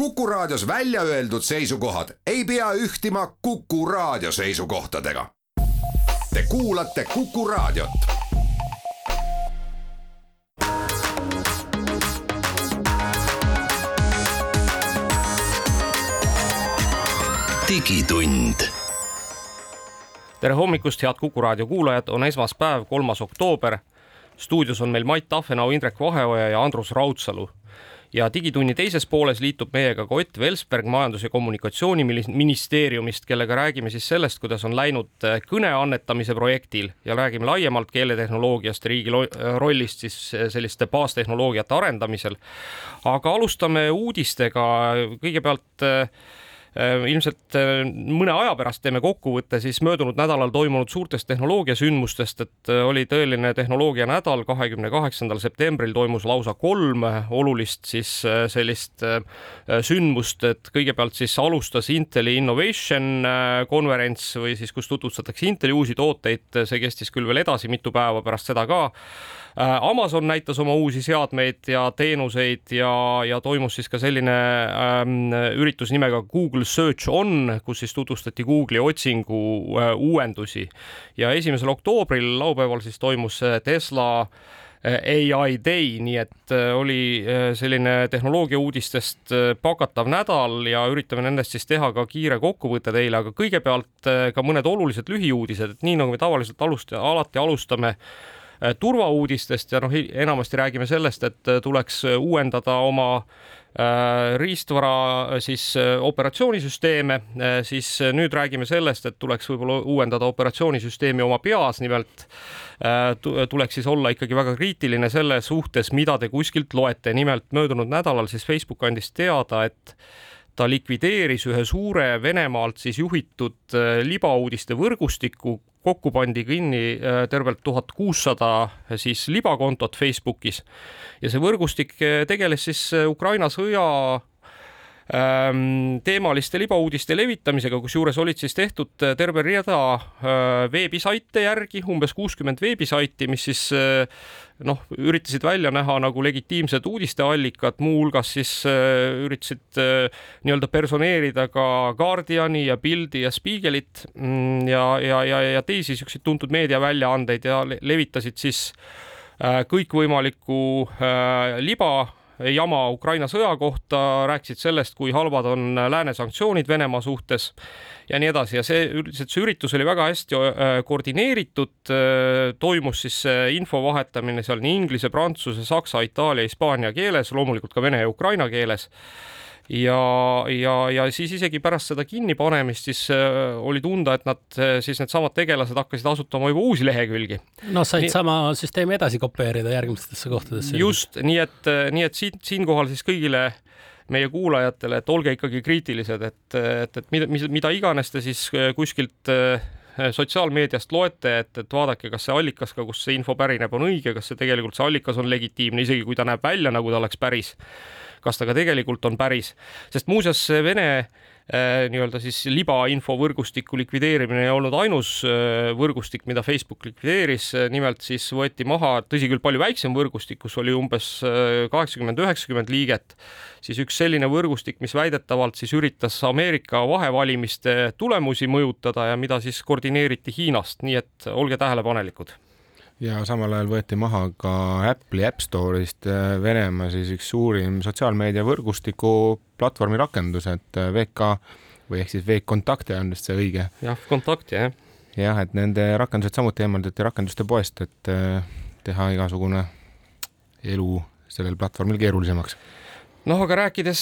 Kuku Raadios välja öeldud seisukohad ei pea ühtima Kuku Raadio seisukohtadega. Te kuulate Kuku Raadiot. digitund tere hommikust, head Kuku raadio kuulajad, on esmaspäev, kolmas oktoober. stuudios on meil Mait Tafenau, Indrek Vaheoja ja Andrus Raudsalu. Ja Digitunni teises pooles liitub meiega ka Ott Velsberg Majandus- ja Kommunikatsiooniministeeriumist, kellega räägime siis sellest, kuidas on läinud äh, kõne annetamise projektil ja räägime laiemalt keeletehnoloogiast ja riigi rollist siis äh, selliste baastehnoloogiate arendamisel. aga alustame uudistega, kõigepealt ilmselt äh, mõne aja pärast teeme kokkuvõtte siis möödunud nädalal toimunud suurtest tehnoloogiasündmustest, et äh, oli tõeline tehnoloogianädal, kahekümne kaheksandal septembril toimus lausa kolm olulist siis sellist sündmust, et kõigepealt siis alustas Inteli Innovation konverents või siis kus tutvustatakse Inteli uusi tooteid, see kestis küll veel edasi mitu päeva pärast seda ka. Äh, Amazon näitas oma uusi seadmeid ja teenuseid ja, ja toimus siis ka selline ähm, üritus nimega Google Search On, kus siis tutvustati Google'i otsingu äh, uuendusi. Ja esimesel oktoobril, laupäeval siis toimus äh, Tesla äh, ai Day, nii et oli selline tehnoloogia uudistest pakatav nädal ja üritame nendest siis teha ka kiire kokkuvõte teile, aga kõigepealt ka mõned olulised lühiuudised, et nii nagu me tavaliselt alust-, alati alustame Äh, turvauudistest ja noh, enamasti räägime sellest, et äh, tuleks äh, uuendada oma riistvara siis operatsioonisüsteeme, siis nüüd räägime sellest, et tuleks võib-olla uuendada operatsioonisüsteemi oma peas, nimelt tuleks siis olla ikkagi väga kriitiline selle suhtes, mida te kuskilt loete, nimelt möödunud nädalal siis Facebook andis teada, et ta likvideeris ühe suure Venemaalt siis juhitud libauudiste võrgustiku, kokku pandi kinni äh, tervelt tuhat kuussada äh, siis libakontot Facebookis. Ja see võrgustik äh, tegeles siis Ukraina sõja ähm, teemaliste libauudiste levitamisega, kusjuures olid siis tehtud terve rida veebisaite järgi, umbes kuuskümmend veebisaiti, mis siis noh, üritasid välja näha nagu legitiimsed uudisteallikad, muuhulgas siis äh, üritasid äh, nii-öelda personeerida ka Guardiani ja Bildi ja Spiegelit mm, ja, ja, ja, ja teisi siukseid tuntud meediaväljaandeid ja levitasid siis äh, kõikvõimalikku liba jama Ukraina sõja kohta, rääkisid sellest, kui halvad on lääne sanktsioonid Venemaa suhtes ja nii edasi. Ja see üldiselt see üritus oli väga hästi äh, koordineeritud, äh, toimus siis info vahetamine seal nii inglise, prantsuse, saksa, itaalia, hispaania keeles, loomulikult ka vene ja ukraina keeles ja, ja, ja siis isegi pärast seda kinnipanemist siis äh, oli tunda, et nad äh, siis needsamad tegelased hakkasid asutama juba uusi lehekülgi. noh, said nii, sama süsteemi edasi kopeerida järgmistesse kohtadesse. just nii, et, äh, nii et siin siinkohal siis kõigile meie kuulajatele, et olge ikkagi kriitilised, et, et, et mida, mida iganes te siis kuskilt sotsiaalmeediast loete, et, et vaadake, kas see allikas ka, kust see info pärineb, on õige, kas see tegelikult see allikas on legitiimne, isegi kui ta näeb välja, nagu ta oleks päris kas ta ka tegelikult on päris, sest muuseas Vene äh, nii-öelda siis libainfovõrgustiku likvideerimine ei olnud ainus äh, võrgustik, mida Facebook likvideeris, nimelt siis võeti maha, tõsi küll, palju väiksem võrgustik, kus oli umbes äh, kaheksakümmend, üheksakümmend liiget, siis üks selline võrgustik, mis väidetavalt siis üritas Ameerika vahevalimiste tulemusi mõjutada ja mida siis koordineeriti Hiinast, nii et olge tähelepanelikud ja samal ajal võeti maha ka Apple'i App Store'ist äh, Venemaa siis üks suurim sotsiaalmeedia võrgustiku platvormi rakendus, et äh, VK või ehk siis V-Kontakte on vist see õige. jah, Kontakt jah. jah, et nende rakendused samuti eemaldati rakenduste poest, et äh, teha igasugune elu sellel platvormil keerulisemaks noh, aga rääkides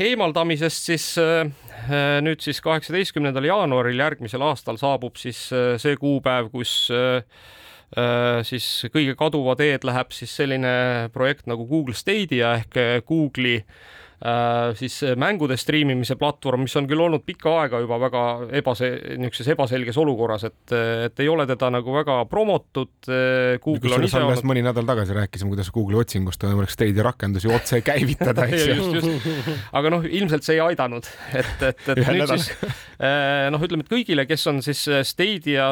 eemaldamisest, siis nüüd siis kaheksateistkümnendal jaanuaril järgmisel aastal saabub siis see kuupäev, kus siis kõige kaduva teed läheb siis selline projekt nagu Google Stadia ehk Google'i Äh, siis mängude striimimise platvorm, mis on küll olnud pikka aega juba väga ebase, niisuguses ebaselges olukorras, et, et ei ole teda nagu väga promotud. Äh, ise olnud. mõni nädal tagasi rääkisime, kuidas Google'i otsingust on võimalik Stadia rakendusi otse käivitada, eks ju. aga noh, ilmselt see ei aidanud, et, et, et nüüd nädal. siis äh, noh, ütleme, et kõigile, kes on siis Stadia,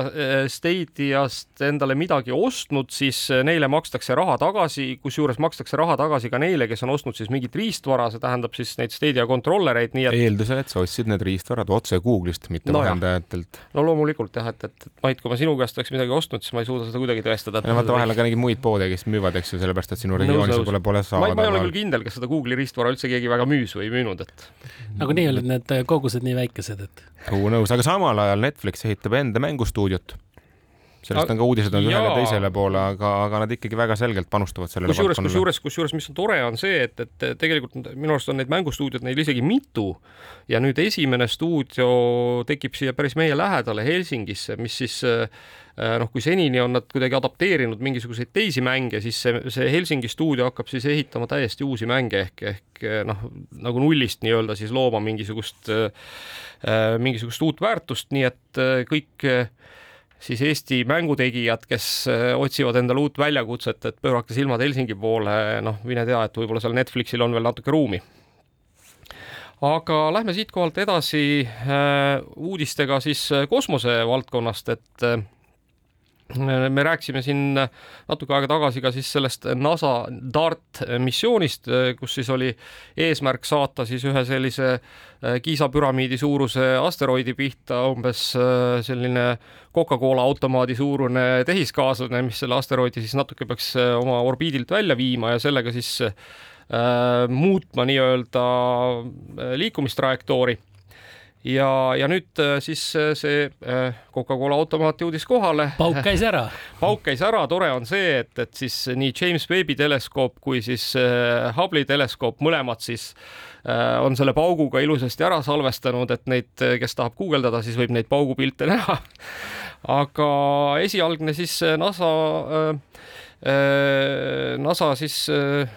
Stadiast endale midagi ostnud, siis neile makstakse raha tagasi, kusjuures makstakse raha tagasi ka neile, kes on ostnud siis mingit riistvara, see tähendab siis neid Stadia kontrollereid, nii et eeldusel, et sa ostsid need riistvarad otse Google'ist, mitte No no vahendajatelt. no loomulikult jah, et, et Mait, kui ma sinu käest oleks midagi ostnud, siis ma ei suuda seda kuidagi tõestada. no vaata, vahel on ka mingeid muid poode, kes müüvad, eks ju, sellepärast et sinu regioonis nõus. võib-olla pole ma ei, ma ei ole küll. kindel, kas seda Google'i riistvara üldse keegi väga müüs või ei müünud, et nagunii olid need kogused nii väikesed, et Kuu nõus, aga samal ajal Netflix ehitab enda mängustuudiot. Sellest on ka uudised olnud ühele Jaa. teisele poole, aga, aga nad ikkagi väga selgelt panustavad sellele kusjuures, kusjuures, kusjuures, mis on tore, on see, et, et tegelikult minu arust on neid mängustuudioid neil isegi mitu ja nüüd esimene stuudio tekib siia päris meie lähedale Helsingisse, mis siis äh, noh, kui senini on nad kuidagi adapteerinud mingisuguseid teisi mänge, siis see, see Helsingi stuudio hakkab siis ehitama täiesti uusi mänge ehk, ehk noh, nagu nullist nii-öelda siis looma mingisugust, mingisugust uut väärtust, nii et äh, kõik äh, siis Eesti mängutegijad, kes äh, otsivad endale uut väljakutset, et pöörake silmad Helsingi poole, noh, mine tea, et võib-olla seal Netflixil on veel natuke ruumi. aga lähme siitkohalt edasi äh, uudistega siis äh, kosmose valdkonnast, et me rääkisime siin natuke aega tagasi ka siis sellest NASA DART missioonist, kus siis oli eesmärk saata siis ühe sellise äh, Kiisa püramiidi suuruse asteroidi pihta umbes äh, selline Coca-Cola automaadi suurune tehiskaaslane, mis selle asteroidi siis natuke peaks äh, oma orbiidilt välja viima ja sellega siis muutma nii-öelda liikumistrajektoori ja, ja nüüd äh, siis äh, see äh, Coca-Cola automaat jõudis kohale. pauk käis ära. pauk käis ära, tore on see, et, et siis nii James Webbi teleskoop kui siis Hubble'i teleskoop, mõlemad siis on selle pauguga ilusasti ära salvestanud, et neid, kes tahab guugeldada, siis võib neid paugupilte näha. aga esialgne siis NASA äh, NASA siis äh,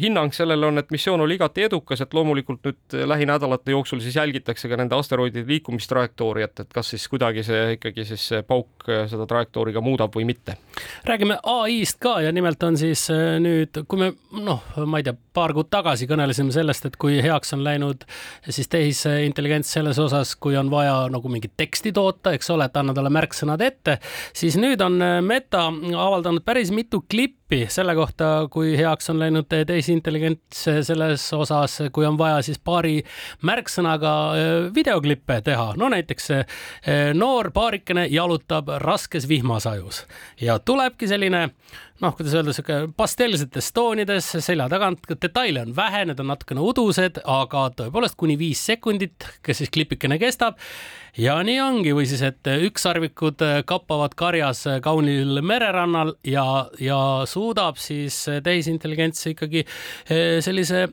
hinnang sellele on, et missioon oli igati edukas, et loomulikult nüüd lähinädalate jooksul siis jälgitakse ka nende asteroidide liikumistrajektoori, et, kas siis kuidagi see ikkagi siis see pauk äh, seda trajektoori ka muudab või mitte. räägime ai-st ka ja nimelt on siis äh, nüüd, kui me noh, ma ei tea, paar kuud tagasi kõnelesime sellest, et kui heaks on läinud siis tehisintelligents selles osas, kui on vaja nagu mingit teksti toota, eks ole, et anna talle märksõnad ette, siis nüüd on Meta avaldanud päris mitu klippi selle kohta, kui heaks on läinud tehisintelligents selles osas, kui on vaja siis paari märksõnaga äh, videoklippe teha, no näiteks äh, noor paarikene jalutab raskes vihmasajus ja tulebki selline noh, kuidas öelda, sihuke pastellsetes toonides selja tagant, detaile on vähe, need on natukene udused, aga tõepoolest kuni viis sekundit, kes siis klipikene kestab. Ja nii ongi, või siis, et ükssarvikud kappavad karjas kaunil mererannal ja, ja suudab siis tehisintelligents ikkagi sellise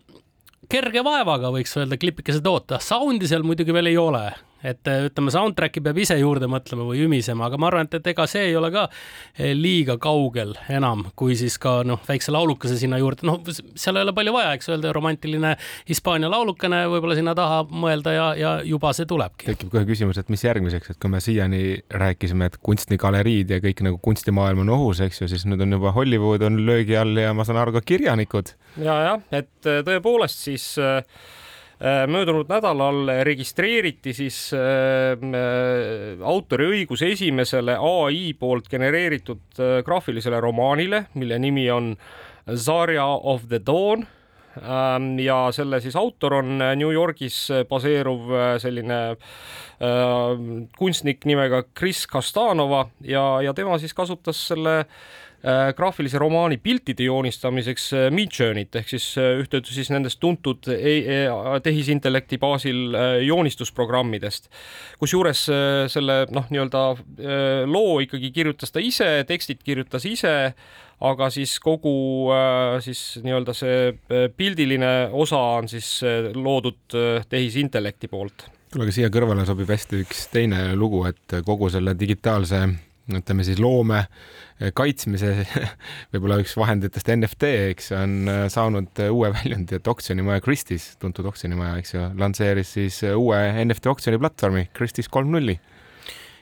kerge vaevaga võiks öelda klipikese toota, sound'i seal muidugi veel ei ole, et eh, ütleme, soundtrack'i peab ise juurde mõtlema või ümisema, aga ma arvan, et, et ega see ei ole ka eh, liiga kaugel enam, kui siis ka noh, väikse laulukese sinna juurde, noh, seal ei ole palju vaja, eks öelda, romantiline Hispaania laulukene võib-olla sinna taha mõelda ja, ja juba see tulebki. tekib kohe küsimus, et mis järgmiseks, et kui me siiani rääkisime, et kunstigaleriid ja kõik nagu kunstimaailm on ohus, eks ju, siis nüüd on juba Hollywood on löögi all ja ma saan aru ka kirjanikud. ja, jah, et äh, tõepoolest siis äh, möödunud nädalal registreeriti siis äh, äh, autoriõigus esimesele ai poolt genereeritud äh, graafilisele romaanile, mille nimi on Zarya of the Dawn. Ähm, ja selle siis autor on äh, New Yorgis äh, baseeruv äh, selline äh, kunstnik nimega Chris Kastanova ja, ja tema siis kasutas selle äh, graafilise romaani piltide joonistamiseks äh, Midjourney't ehk siis äh, ühte siis nendest tuntud e e tehisintellekti baasil äh, joonistusprogrammidest. kusjuures äh, selle noh, nii-öelda äh, loo ikkagi kirjutas ta ise, tekstid kirjutas ise aga siis kogu äh, siis nii-öelda see äh, pildiline osa on siis äh, loodud äh, tehisintellekti poolt. kuule, aga siia kõrvale sobib hästi üks teine lugu, et kogu selle digitaalse ütleme siis loome kaitsmise võib-olla üks vahenditest NFT, eks on äh, saanud uue väljundi, et oksjonimaja Christie's, tuntud oksjonimaja, eks ju, lansseeris siis uue NFT oksjoni platvormi Christie's kolm nulli.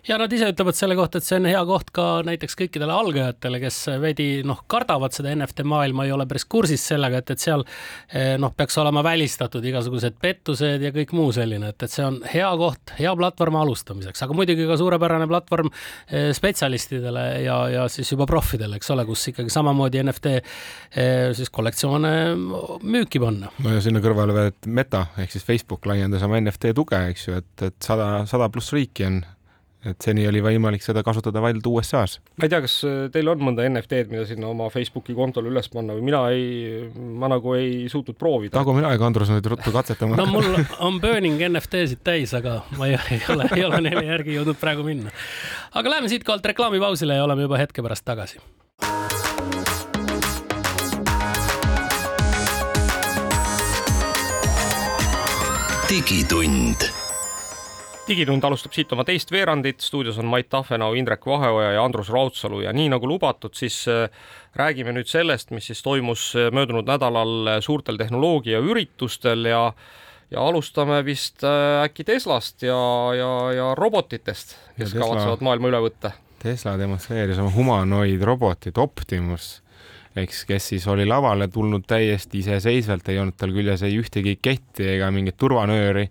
Ja nad ise ütlevad selle kohta, et see on hea koht ka näiteks kõikidele algajatele, kes veidi noh, kardavad seda NFT maailma, ei ole päris kursis sellega, et, et seal eh, noh, peaks olema välistatud igasugused pettused ja kõik muu selline, et, et see on hea koht, hea platvorm alustamiseks, aga muidugi ka suurepärane platvorm eh, spetsialistidele ja, ja siis juba proffidele, eks ole, kus ikkagi samamoodi NFT eh, siis kollektsioone müüki panna. no ja sinna kõrvale veel, et Meta ehk siis Facebook laiendas oma NFT tuge, eks ju, et, et sada, sada pluss riiki on et seni oli võimalik seda kasutada vaid USA-s. ma ei tea, kas äh, teil on mõnda NFT-d, mida sinna oma Facebooki kontole üles panna või mina ei, ma nagu ei suutnud proovida. tagumine aeg, Andrus, nüüd ruttu katsetama. no mul on burning NFT-sid täis, aga ma ei, ei ole, ei ole neile järgi jõudnud praegu minna. aga läheme siitkohalt reklaamipausile ja oleme juba hetke pärast tagasi. digitund digitund alustab siit oma teist veerandit, stuudios on Mait Tahvenau, Indrek Vaheoja ja Andrus Raudsalu. Ja nii nagu lubatud, siis äh, räägime nüüd sellest, mis siis toimus äh, möödunud nädalal äh, suurtel tehnoloogiaüritustel ja ja alustame vist äkki Teslast ja, ja, ja robotitest, kes Tesla, kavatsevad maailma üle võtta. Tesla demonstreeris oma humanoid robotit Optimus eks, kes siis oli lavale tulnud täiesti iseseisvalt, ei olnud tal küljes ei ühtegi ketti ega mingit turvanööri,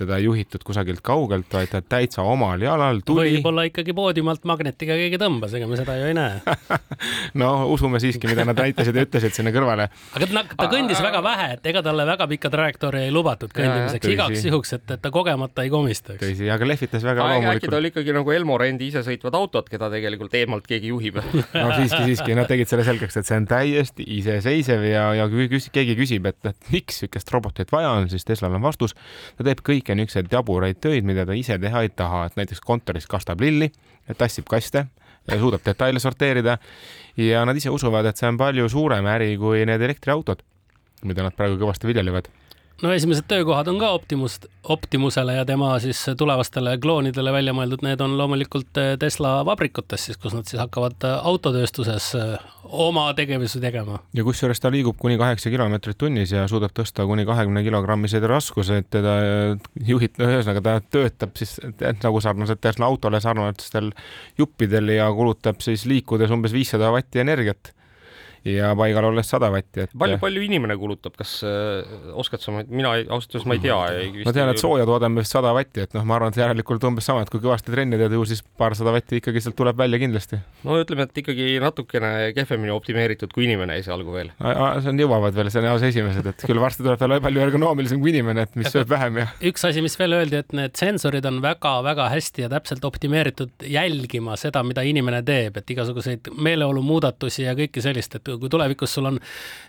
teda ei juhitud kusagilt kaugelt, vaid ta täitsa omal jalal tuli. võib-olla ikkagi poodiumalt magnetiga keegi tõmbas, ega me seda ju ei näe no usume siiski, mida nad näitasid ja ütlesid sinna kõrvale. aga ta, ta kõndis väga vähe, et ega talle väga pikka trajektoori ei lubatud kõndimiseks, igaks juhuks, et, et ta kogemata ei komistaks. tõsi, aga lehvitas väga loomulikult. äkki ta oli ikkagi nagu Elmo Rendi isesõitvad autod, keda tegelikult eemalt keegi juhib no siiski, siiski, nad tegid selle selgeks, et see on täiesti iseseisev ja, ja kui keegi küsib, et, et miks niisugust robotit vaja on, siis Teslal on vastus, ta teeb kõike kõiki niisuguseid jaburaid töid, mida ta ise teha ei taha, et näiteks kontoris kastab lilli, tassib kaste, suudab detaile sorteerida ja nad ise usuvad, et see on palju suurem äri kui need elektriautod, mida nad praegu kõvasti viljelevad no esimesed töökohad on ka Optimust, Optimusele ja tema siis tulevastele kloonidele välja mõeldud, need on loomulikult eh, Tesla vabrikutes siis, kus nad siis hakkavad eh, autotööstuses eh, oma tegevusi tegema. ja kusjuures ta liigub kuni kaheksa kilomeetrit tunnis ja suudab tõsta kuni kahekümne kilogrammiseid raskuseid, teda juhid, no ühesõnaga ta töötab siis nagu sarnaselt Tesla autole sarnastel juppidel ja kulutab siis liikudes umbes viissada vatti energiat ja paigal olles sada vatti, et. palju, palju inimene kulutab, kas äh, oskad sa, mina ausalt öeldes ma ei tea. ma tean, et sooja toodame vist sada vatti, et noh, ma arvan, et järelikult umbes sama, et kui kõvasti trenni teed, ju siis paarsada vatti ikkagi sealt tuleb välja kindlasti. no ütleme, et ikkagi natukene kehvemini optimeeritud kui inimene esialgu veel. see on, jõuavad veel, see on alles esimesed, et küll varsti tuleb veel palju ergonoomilisem kui inimene, et mis sööb vähem ja. üks asi, mis veel öeldi, et need sensorid on väga-väga hästi ja täpselt optimeeritud jälgima seda, mida inimene teeb, et igasuguseid meeleolu muudatusi ja kõike sellist, et kui tulevikus sul on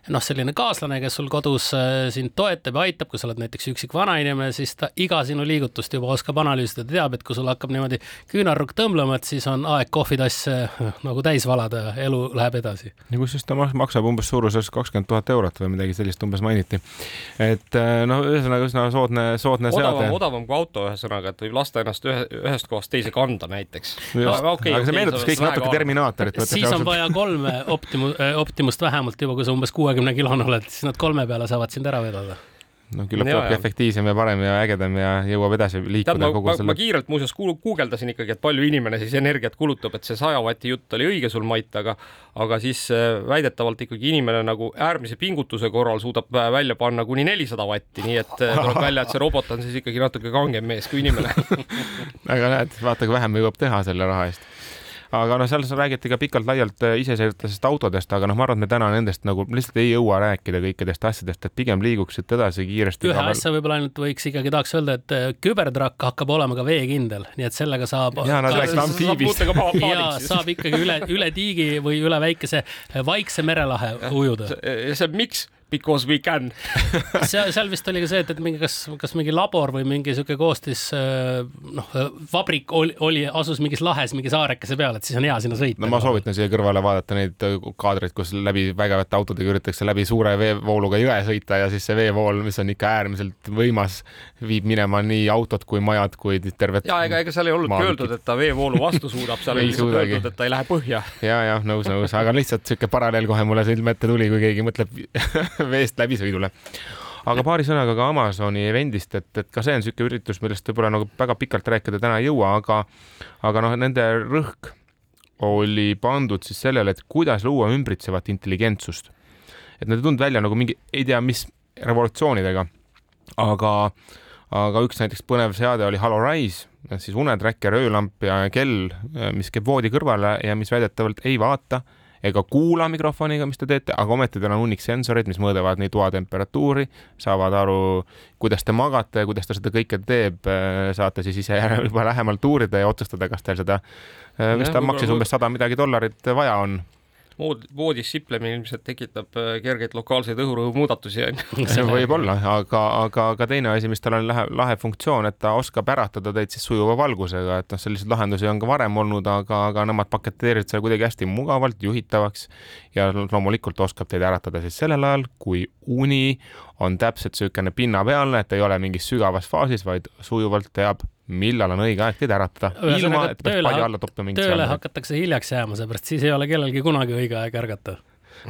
noh, selline kaaslane, kes sul kodus äh, sind toetab ja aitab, kui sa oled näiteks üksik vanainimene, siis ta iga sinu liigutust juba oskab analüüsida, teab, et kui sul hakkab niimoodi küünarnukk tõmblema, et siis on aeg kohvitass äh, nagu täis valada ja elu läheb edasi. ja kusjuures ta maksab umbes suuruses kakskümmend tuhat eurot või midagi sellist umbes mainiti. et äh, noh, ühesõnaga üsna soodne, soodne odavam, seade. odavam kui auto, ühesõnaga, et võib lasta ennast ühe, ühest kohast teise kanda näiteks. No, okay, aga see meenutas kõik natuke Terminaatorit. siis on vaja kolme Optimus, Optimust vähemalt juba, kui sa umbes kuuekümne kilone oled, siis nad kolme peale saavad sind ära vedada. No küllap tulebki efektiivsem ja parem ja ägedam ja jõuab edasi liikuda Tead, kogu ma, selle. ma kiirelt muuseas guugeldasin ikkagi, et palju inimene siis energiat kulutab, et see saja vati jutt oli õige sul, Mait, aga aga siis äh, väidetavalt ikkagi inimene nagu äärmise pingutuse korral suudab äh, välja panna kuni nelisada vatti, nii et äh, tuleb välja, et see robot on siis ikkagi natuke kangem mees kui inimene. Aga näed, vaata, kui vähem jõuab teha selle raha eest aga noh, seal räägiti ka pikalt-laialt äh, iseseisvatest autodest, aga noh, ma arvan, et me täna nendest nagu lihtsalt ei jõua rääkida kõikidest asjadest, et pigem liiguksid edasi kiiresti. ühe kaval... asja võib-olla ainult võiks ikkagi tahaks öelda, et äh, kübertrakk hakkab olema ka veekindel, nii et sellega saab. ja nad rääkisid amfiibist. ja saab ikkagi üle, üle tiigi või üle väikese Vaikse merelahe ujuda. see, miks? Because we can seal, seal vist oli ka see, et, et mingi, kas, kas mingi labor või mingi sihuke koostis, äh, noh, vabrik oli, oli, asus mingis lahes mingi saarekese peal, et siis on hea sinna sõita. no ma soovitan siia kõrvale vaadata neid äh, kaadreid, kus läbi vägevate autodega üritatakse läbi suure veevooluga jõe sõita ja siis see veevool, mis on ikka äärmiselt võimas, viib minema nii autot kui majad kui tervet. ja ega, ega seal ei olnudki öeldud, et ta veevoolu vastu suudab, seal oli lihtsalt öeldud, et ta ei lähe põhja. ja, jah, nõus, nõus, aga lihtsalt sihuke paralleel kohe mulle silme ette tuli, kui keegi mõtleb veest läbisõidule. aga paari sõnaga ka Amazoni event'ist, et, et ka see on niisugune üritus, millest võib-olla nagu väga pikalt rääkida täna ei jõua, aga aga noh, nende rõhk oli pandud siis sellele, et kuidas luua ümbritsevat intelligentsust. et nad ei tulnud välja nagu mingi, ei tea, mis revolutsioonidega, aga, aga üks näiteks põnev seade oli HoloRise, siis unetracker, öölamp ja kell, mis käib voodi kõrvale ja mis väidetavalt ei vaata ega kuula mikrofoniga, mis te teete, aga ometi teil on hunnik sensoreid, mis mõõdavad nii toa temperatuuri, saavad aru, kuidas te magate, kuidas ta seda kõike teeb, saate siis ise juba lähemalt uurida ja otsustada, kas teil seda, mis ta maksis umbes sada midagi dollarit vaja on vood, voodis siplemine ilmselt tekitab äh, kergeid lokaalseid õhurõhu muudatusi, on ju. see võib olla, aga, aga ka teine asi, mis tal on lahe, lahe funktsioon, et ta oskab äratada teid siis sujuva valgusega, et noh, selliseid lahendusi on ka varem olnud, aga, aga nemad paketeerivad selle kuidagi hästi mugavalt, juhitavaks ja loomulikult oskab teid äratada siis sellel ajal, kui uni on täpselt niisugune pinnapealne, et ei ole mingis sügavas faasis, vaid sujuvalt teab millal on õige aeg teid äratada, ilma et peaks palju alla toppima mingit tööle hakatakse hiljaks jääma, seepärast siis ei ole kellelgi kunagi õige aeg ärgata.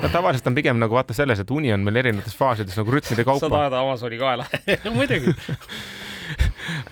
No tavaliselt on pigem nagu vaata selles, et uni on meil erinevates faasides nagu rütmide kaupa. saad ajada Amazoni kaela. Muidugi.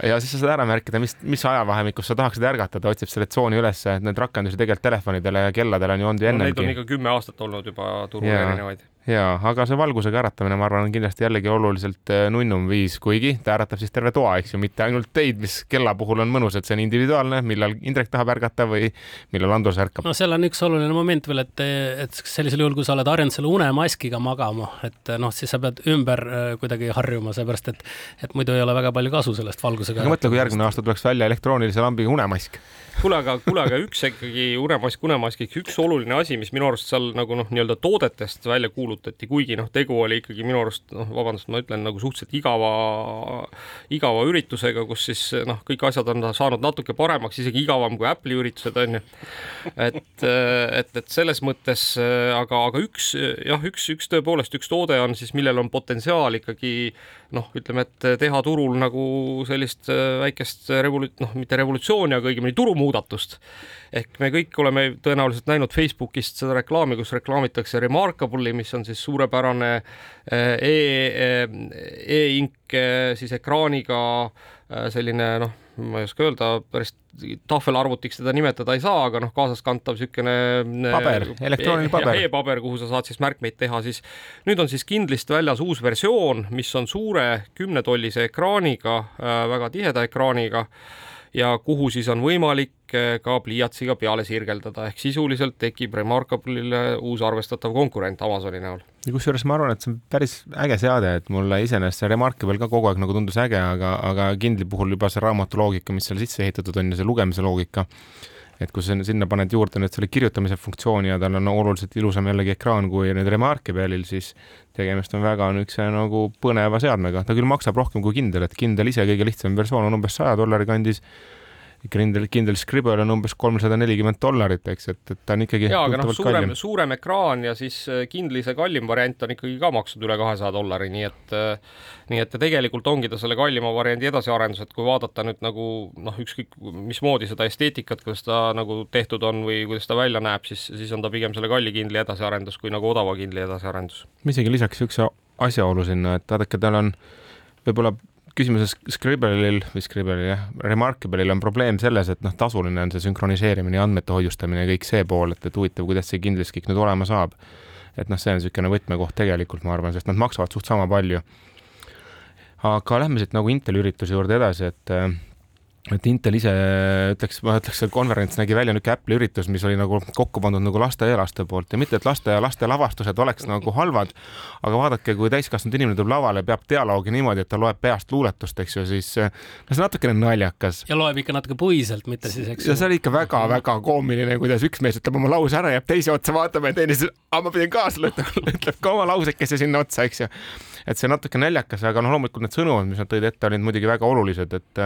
Ja siis sa saad ära märkida, mis, mis ajavahemikus sa tahaksid ärgata, ta otsib selle tsooni ülesse, et neid rakendusi tegelikult telefonidele ja kelladele on ju olnud ju ennegi no,. Neid on ikka kümme aastat olnud juba turul erinevaid jaa, aga see valgusega äratamine, ma arvan, on kindlasti jällegi oluliselt äh, nunnum viis, kuigi ta äratab siis terve toa, eks ju, mitte ainult teid, mis kella puhul on mõnus, et see on individuaalne, millal Indrek tahab ärgata või millal Andrus ärkab. no seal on üks oluline moment veel, et, et sellisel juhul, kui sa oled harjunud selle unemaskiga magama, et noh, siis sa pead ümber äh, kuidagi harjuma, seepärast et, et muidu ei ole väga palju kasu sellest valgusega. aga mõtle, kui järgmine aasta tuleks välja elektroonilise lambiga unemask kuule, aga kuule, aga üks ikkagi unemask unemaskiks, üks oluline asi, mis minu arust seal nagu noh, nii-öelda toodetest välja kuulutati, kuigi noh, tegu oli ikkagi minu arust noh, vabandust, ma ütlen nagu suhteliselt igava, igava üritusega, kus siis noh, kõik asjad on saanud natuke paremaks, isegi igavam kui Apple'i üritused on ju. et, et, et selles mõttes, aga, aga üks jah, üks, üks tõepoolest üks toode on siis, millel on potentsiaal ikkagi noh, ütleme, et teha turul nagu sellist väikest revolu-, noh, mitte revolutsiooni, aga õigemini turumuutust muudatust. ehk me kõik oleme tõenäoliselt näinud Facebookist seda reklaami, kus reklaamitakse Remarkable'i, mis on siis suurepärane eh, e, e-ink e siis ekraaniga eh, selline noh, ma ei oska öelda, päris tahvelarvutiks teda nimetada ei saa, aga noh, kaasaskantav niisugune paber, elektrooniline paber e. e-paber, kuhu sa saad siis märkmeid teha, siis nüüd on siis kindlist väljas uus versioon, mis on suure kümnetollise ekraaniga, väga tiheda ekraaniga ja kuhu siis on võimalik eh, ka pliiatsiga peale sirgeldada, ehk sisuliselt tekib Remarkable'ile uus arvestatav konkurent Amazoni näol. ja kusjuures ma arvan, et see on päris äge seade, et mulle iseenesest see Remarkable ka kogu aeg nagu tundus äge, aga, aga Kindli puhul juba see raamatu loogika, mis seal sisse ehitatud on ja see lugemise loogika, et kui sa sinna paned juurde nüüd selle kirjutamise funktsiooni ja tal on oluliselt ilusam jällegi ekraan kui nüüd Remarkable'il, siis tegemist on väga niisuguse nagu põneva seadmega, ta küll maksab rohkem kui Kindle, et Kindle ise kõige lihtsam versioon on umbes saja dollari kandis Kindle, Kindle Scribble on umbes kolmsada nelikümmend dollarit, eks, et, et ta on ikkagi jaa, aga noh, suurem, suurem ekraan ja siis äh, Kindle'i see kallim variant on ikkagi ka maksnud üle kahesaja dollari, nii et äh, nii et tegelikult ongi ta selle kallima variandi edasiarendus, et kui vaadata nüüd nagu noh, ükskõik mismoodi seda esteetikat, kuidas ta nagu tehtud on või kuidas ta välja näeb, siis, siis on ta pigem selle kalli Kindle'i edasiarendus kui nagu odava Kindle'i edasiarendus. ma isegi lisaks niisuguse asjaolu sinna, et vaadake, tal on võib-olla küsimuses Scribble'il või Scribble'il jah, Remarkable'il on probleem selles, et noh, tasuline on see sünkroniseerimine ja andmete hoiustamine ja kõik see pool, et, et huvitav, kuidas see kindlasti kõik nüüd olema saab. et noh, see on niisugune võtmekoht tegelikult, ma arvan, sest nad maksavad suht sama palju. aga lähme siit nagu Inteli ürituse juurde edasi, et et Intel ise ütleks, ma ütleks, et konverents nägi välja niisugune Apple'i üritus, mis oli nagu kokku pandud nagu lasteaialaste poolt ja mitte, et laste ja laste lavastused oleks nagu halvad, aga vaadake, kui täiskasvanud inimene tuleb lavale, peab dialoogi niimoodi, et ta loeb peast luuletust, eks ju, siis no see on natukene naljakas. ja loeb ikka natuke puiselt, mitte siis, eks ju. ja see oli ikka väga-väga koomiline, kuidas üks mees ütleb oma lause ära, jääb teise otsa vaatama ja teine siis, aa, ma pidin kaasa lõtma, ütleb ka oma lausekese sinna otsa, eks ju. et see natuke naljakas, aga noh, loomulikult need sõnumid, mis nad tõid ette, olid muidugi väga olulised, et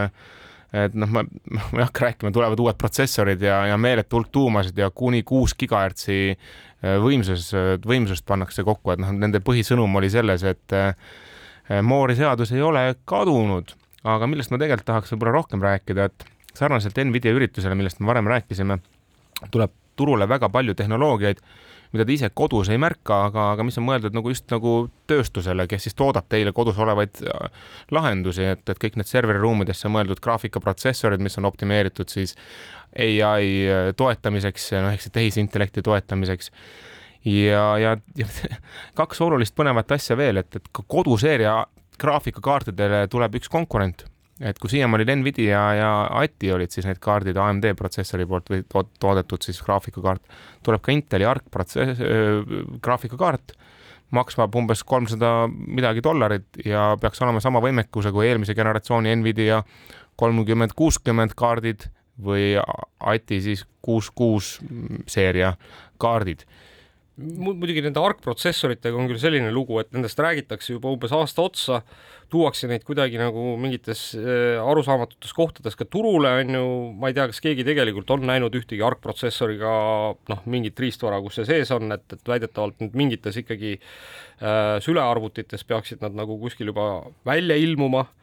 et noh, ma, ma ei hakka rääkima, tulevad uued protsessorid ja, ja meeletu hulk tuumasid ja kuni kuus gigahertsi äh, võimsus, võimsust pannakse kokku, et noh, nende põhisõnum oli selles, et äh, Moori seadus ei ole kadunud, aga millest ma tegelikult tahaks võib-olla rohkem rääkida, et sarnaselt Nvidia üritusele, millest me varem rääkisime, tuleb turule väga palju tehnoloogiaid, mida te ise kodus ei märka, aga, aga mis on mõeldud nagu just nagu tööstusele, kes siis toodab teile kodus olevaid äh, lahendusi, et, et kõik need serveriruumidesse mõeldud graafikaprotsessorid, mis on optimeeritud siis ai äh, toetamiseks, noh ehk siis tehisintellekti toetamiseks. Ja, ja, ja kaks olulist põnevat asja veel, et, et ka koduseeria graafikakaartidele tuleb üks konkurent et kui siiamaani oli Nvidia ja ATI olid siis need kaardid AMD protsessori poolt või toodetud siis graafikakaart, tuleb ka Inteli ARC protsess, graafikakaart, maksab umbes kolmsada midagi dollarit ja peaks olema sama võimekuse kui eelmise generatsiooni Nvidia kolmkümmend, kuuskümmend kaardid või ATI siis kuus, kuus seeria kaardid muidugi nende argprotsessoritega on küll selline lugu, et nendest räägitakse juba umbes aasta otsa, tuuakse neid kuidagi nagu mingites äh, arusaamatutes kohtades ka turule, on ju, ma ei tea, kas keegi tegelikult on näinud ühtegi argprotsessoriga noh, mingit riistvara, kus see sees on, et, et väidetavalt nüüd mingites ikkagi äh, sülearvutites peaksid nad nagu kuskil juba välja ilmuma. äh,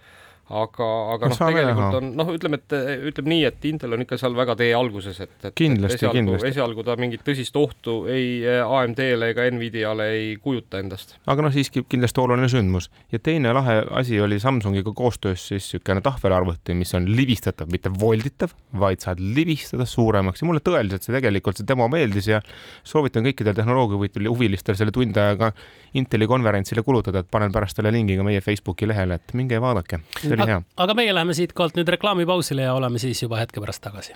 aga, aga noh, tegelikult on noh, ütleme, et ütleme nii, et Intel on ikka seal väga tee alguses, et, et kindlasti, kindlasti. esialgu ta mingit tõsist ohtu ei AMD-le ega Nvidiale ei kujuta endast. aga noh, siiski kindlasti oluline sündmus ja teine lahe asi oli Samsungiga koostöös siis niisugune tahvelarvuti, mis on libistatav, mitte volditav, vaid saad libistada suuremaks ja mulle tõeliselt see tegelikult see demo meeldis ja soovitan kõikidel tehnoloogiahuvilistel selle tund aega Inteli konverentsile kulutada, et panen pärast selle lingi ka meie Facebooki lehele, et minge ja vaadake oli hea. aga meie läheme siitkohalt nüüd reklaamipausile ja oleme siis juba hetke pärast tagasi.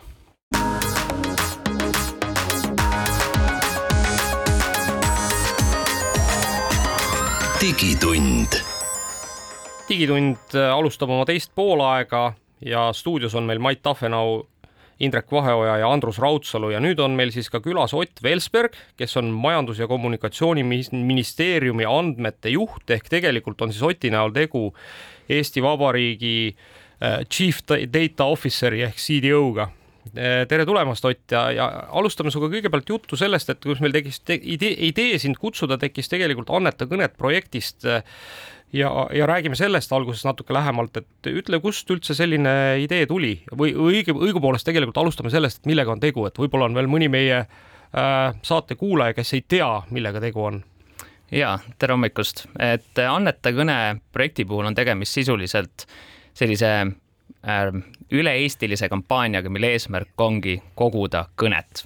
digitund. digitund äh, alustab oma teist poolaega ja stuudios on meil Mait Tafenau Indrek Vaheoja ja Andrus Raudsalu ja nüüd on meil siis ka külas Ott Velsberg, kes on Majandus- ja Kommunikatsiooniministeeriumi andmete juht ehk tegelikult on siis Oti näol tegu Eesti Vabariigi äh, Chief Data Officeri ehk CDO-ga äh, tere tulemast, Ott, ja, ja alustame sinuga kõigepealt juttu sellest, et kuidas meil tekkis te, idee, idee sind kutsuda, tekkis tegelikult Anneta kõnet projektist äh, ja, ja räägime sellest alguses natuke lähemalt, et ütle, kust üldse selline idee tuli? Või õige, õigupoolest tegelikult alustame sellest, et millega on tegu, et võib-olla on veel mõni meie äh, saate kuulaja, kes ei tea, millega tegu on ja tere hommikust, et Anneta kõne projekti puhul on tegemist sisuliselt sellise äh, üle-eestilise kampaaniaga, mille eesmärk ongi koguda kõnet.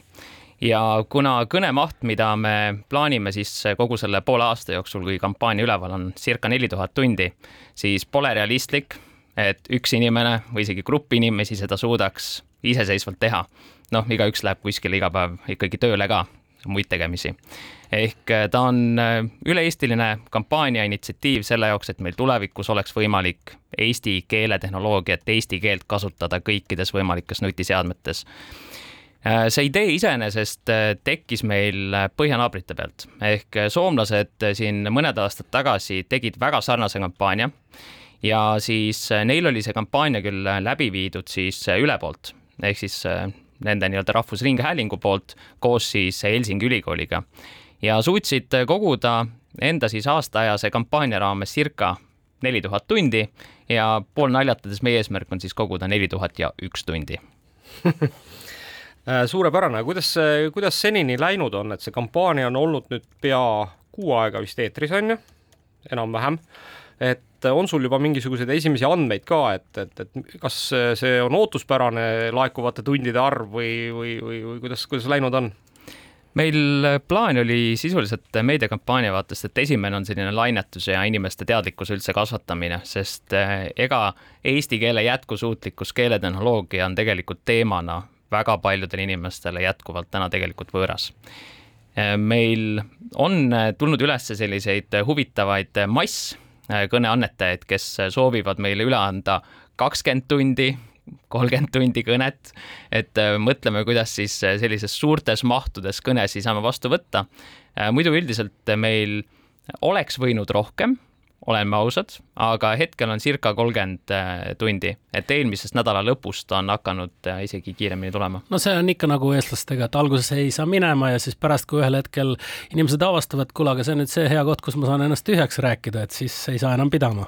ja kuna kõne maht, mida me plaanime siis kogu selle poole aasta jooksul, kui kampaania üleval on circa neli tuhat tundi, siis pole realistlik, et üks inimene või isegi grupp inimesi seda suudaks iseseisvalt teha. noh, igaüks läheb kuskile iga päev ikkagi tööle ka, muid tegemisi. Ehk äh, ta on äh, üle-eestiline kampaania initsiatiiv selle jaoks, et meil tulevikus oleks võimalik eesti keeletehnoloogiat, eesti keelt kasutada kõikides võimalikes nutiseadmetes. Äh, see idee iseenesest tekkis meil põhjanaabrite pealt. Ehk soomlased siin mõned aastad tagasi tegid väga sarnase kampaania ja siis neil oli see kampaania küll läbi viidud siis üle poolt ehk siis nende nii-öelda Rahvusringhäälingu poolt koos siis Helsingi ülikooliga. Ja suutsid koguda enda siis aastaajase kampaania raames circa neli tuhat tundi ja pool naljatades meie eesmärk on siis koguda neli tuhat ja üks tundi. Äh, suurepärane, kuidas, kuidas senini läinud on, et see kampaania on olnud nüüd pea kuu aega vist eetris on ju, enam-vähem, et on sul juba mingisuguseid esimesi andmeid ka, et, et, et kas see on ootuspärane laekuvate tundide arv või, või, või, või kuidas, kuidas läinud on? meil plaan oli sisuliselt meediakampaania vaatest, et esimene on selline lainetus ja inimeste teadlikkuse üldse kasvatamine, sest eh, ega eesti keele jätkusuutlikkus, keeletehnoloogia on tegelikult teemana väga paljudele inimestele jätkuvalt täna tegelikult võõras. Eh, meil on tulnud üles selliseid huvitavaid masskõneannetajaid, kes soovivad meile üle anda kakskümmend tundi kolmkümmend tundi kõnet, et äh, mõtleme, kuidas siis äh, sellises suurtes mahtudes kõnesid saame vastu võtta. Äh, muidu üldiselt meil oleks võinud rohkem, oleme ausad, aga hetkel on circa kolmkümmend tundi, et eelmisest nädala lõpust on hakanud isegi kiiremini tulema. no see on ikka nagu eestlastega, et alguses ei saa minema ja siis pärast, kui ühel hetkel inimesed avastavad, kuule, aga see on nüüd see hea koht, kus ma saan ennast tühjaks rääkida, et siis ei saa enam pidama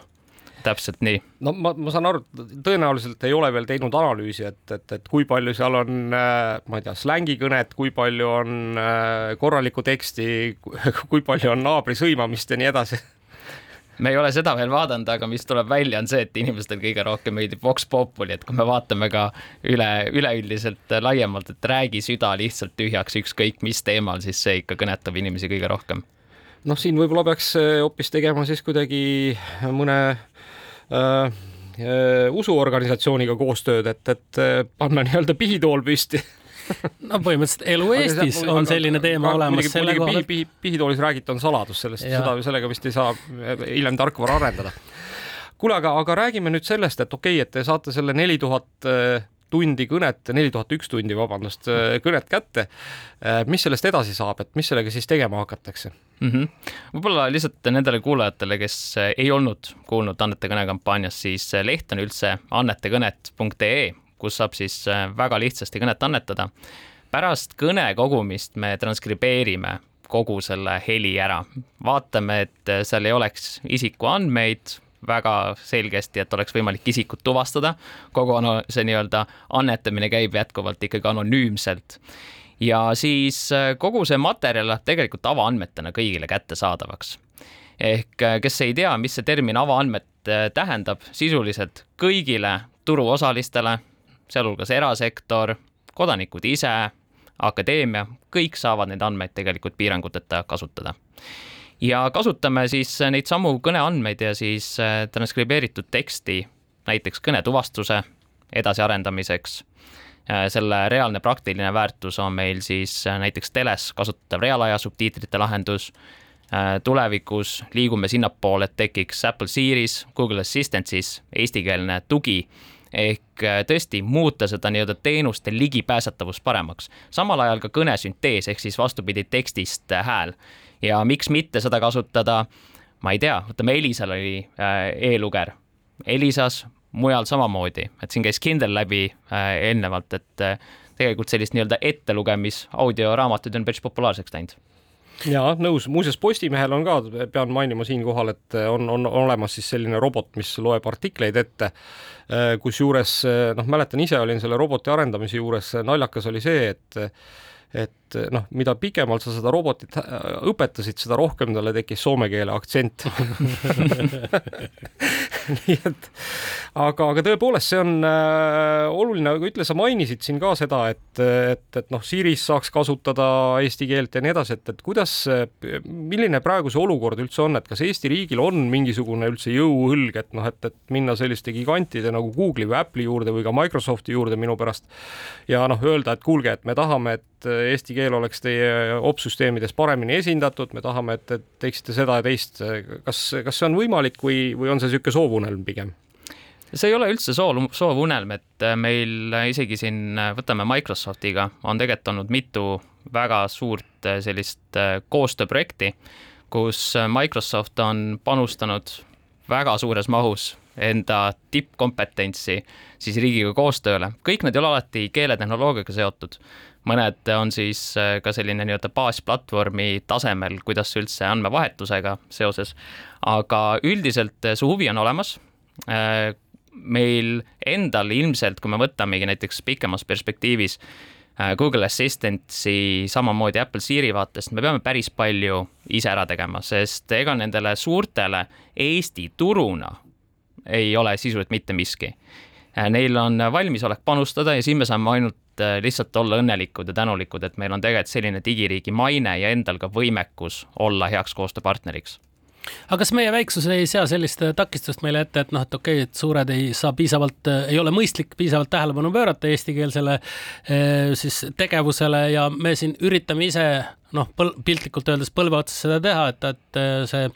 täpselt nii. no ma, ma saan aru, tõenäoliselt ei ole veel teinud analüüsi, et, et, et kui palju seal on, ma ei tea, slängikõnet, kui palju on korralikku teksti, kui palju on naabri sõimamist ja nii edasi me ei ole seda veel vaadanud, aga mis tuleb välja, on see, et inimestele kõige rohkem meeldib Vox Populi, et kui me vaatame ka üle, üleüldiselt laiemalt, et räägi süda lihtsalt tühjaks ükskõik mis teemal, siis see ikka kõnetab inimesi kõige rohkem. noh, siin võib-olla peaks eh, hoopis tegema siis kuidagi mõne äh, äh, usuorganisatsiooniga koostööd, et, et panna nii-öelda pihitool püsti no põhimõtteliselt elu Eestis aga, on selline aga, teema aga, olemas. muidugi pihi, pihi, pihitoolis räägita on saladus, sellest, seda, sellega vist ei saa hiljem tarkvara arendada. kuule, aga, aga räägime nüüd sellest, et okei okay,, et te saate selle neli tuhat äh, tundi kõnet, neli tuhat üks tundi, vabandust, äh, kõnet kätte. Äh, mis sellest edasi saab, et mis sellega siis tegema hakatakse mm -hmm.? võib-olla lihtsalt nendele kuulajatele, kes ei olnud kuulnud Annete kõne kampaaniast, siis leht on üldse annetekõnet.ee kus saab siis äh, väga lihtsasti kõnet annetada. pärast kõne kogumist me transkribeerime kogu selle heli ära, vaatame, et äh, seal ei oleks isikuandmeid väga selgesti, et oleks võimalik isikut tuvastada. kogu see nii-öelda annetamine käib jätkuvalt ikkagi anonüümselt ja siis äh, kogu see materjal läheb tegelikult avaandmetena kõigile kättesaadavaks. ehk kes ei tea, mis see termin avaandmed tähendab, sisuliselt kõigile turuosalistele, sealhulgas erasektor, kodanikud ise, akadeemia, kõik saavad neid andmeid tegelikult piiranguteta kasutada. ja kasutame siis neid samu kõneandmeid ja siis äh, transkribeeritud teksti näiteks kõnetuvastuse edasiarendamiseks. Äh, selle reaalne praktiline väärtus on meil siis äh, näiteks teles kasutatav reaalaja subtiitrite lahendus tulevikus liigume sinnapoole, et tekiks Apple Series, Google Assistant siis eestikeelne tugi ehk äh, tõesti muuta seda nii-öelda teenuste ligipääsetavust paremaks. samal ajal ka kõnesüntees ehk siis vastupidi tekstist äh, hääl. Ja miks mitte seda kasutada, ma ei tea, võtame Elisal oli äh, e-luger, Elisas mujal samamoodi, et siin käis Kindle läbi eelnevalt, et tegelikult sellist nii-öelda ettelugemis audioraamatuid on päris populaarseks läinud ja nõus, muuseas Postimehel on ka, pean mainima siinkohal, et on, on olemas siis selline robot, mis loeb artikleid ette. kusjuures noh, mäletan ise olin selle roboti arendamise juures, naljakas oli see, et et noh, mida pikemalt sa seda robotit äh, õpetasid, seda rohkem talle tekkis soome keele aktsent. Nii et aga, aga tõepoolest, see on äh, oluline, aga ütle, sa mainisid siin ka seda, et, et, et noh, Siris saaks kasutada eesti keelt ja nii edasi, et, et kuidas, milline praegu see olukord üldse on, et kas Eesti riigil on mingisugune üldse jõuõlg, et noh, et, et minna selliste gigantide nagu Google'i või Apple'i juurde või ka Microsofti juurde minu pärast ja noh, öelda, et kuulge, et me tahame, et eesti keel oleks teie opsüsteemides paremini esindatud, me tahame, et, et teeksite seda ja teist. kas, kas see on võimalik või, või on see niisugune soovunelm pigem? see ei ole üldse soov, soovunelm, et meil isegi siin, võtame Microsoftiga, on tegelikult olnud mitu väga suurt sellist koostööprojekti, kus Microsoft on panustanud väga suures mahus enda tippkompetentsi siis riigiga koostööle. kõik need ei ole alati keeletehnoloogiaga seotud mõned on siis äh, ka selline nii-öelda baasplatvormi tasemel, kuidas üldse andmevahetusega seoses, aga üldiselt äh, see huvi on olemas. Äh, meil endal ilmselt, kui me võtamegi näiteks pikemas perspektiivis Google Assistant'i samamoodi Apple Siri vaatest, me peame päris palju ise ära tegema, sest ega nendele suurtele Eesti turuna ei ole sisuliselt mitte miski. Neil on valmisolek panustada ja siin me saame ainult Äh, lihtsalt olla õnnelikud ja tänulikud, et meil on tegelikult selline digiriigi maine ja endal ka võimekus olla heaks koostööpartneriks aga kas meie väiksus ei sea sellist äh, takistust meile ette, et noh, et okei okay,, et suured ei saa piisavalt, äh, ei ole mõistlik piisavalt tähelepanu pöörata eestikeelsele siis tegevusele ja me siin üritame ise noh, piltlikult öeldes põlve otsas seda teha, et, et see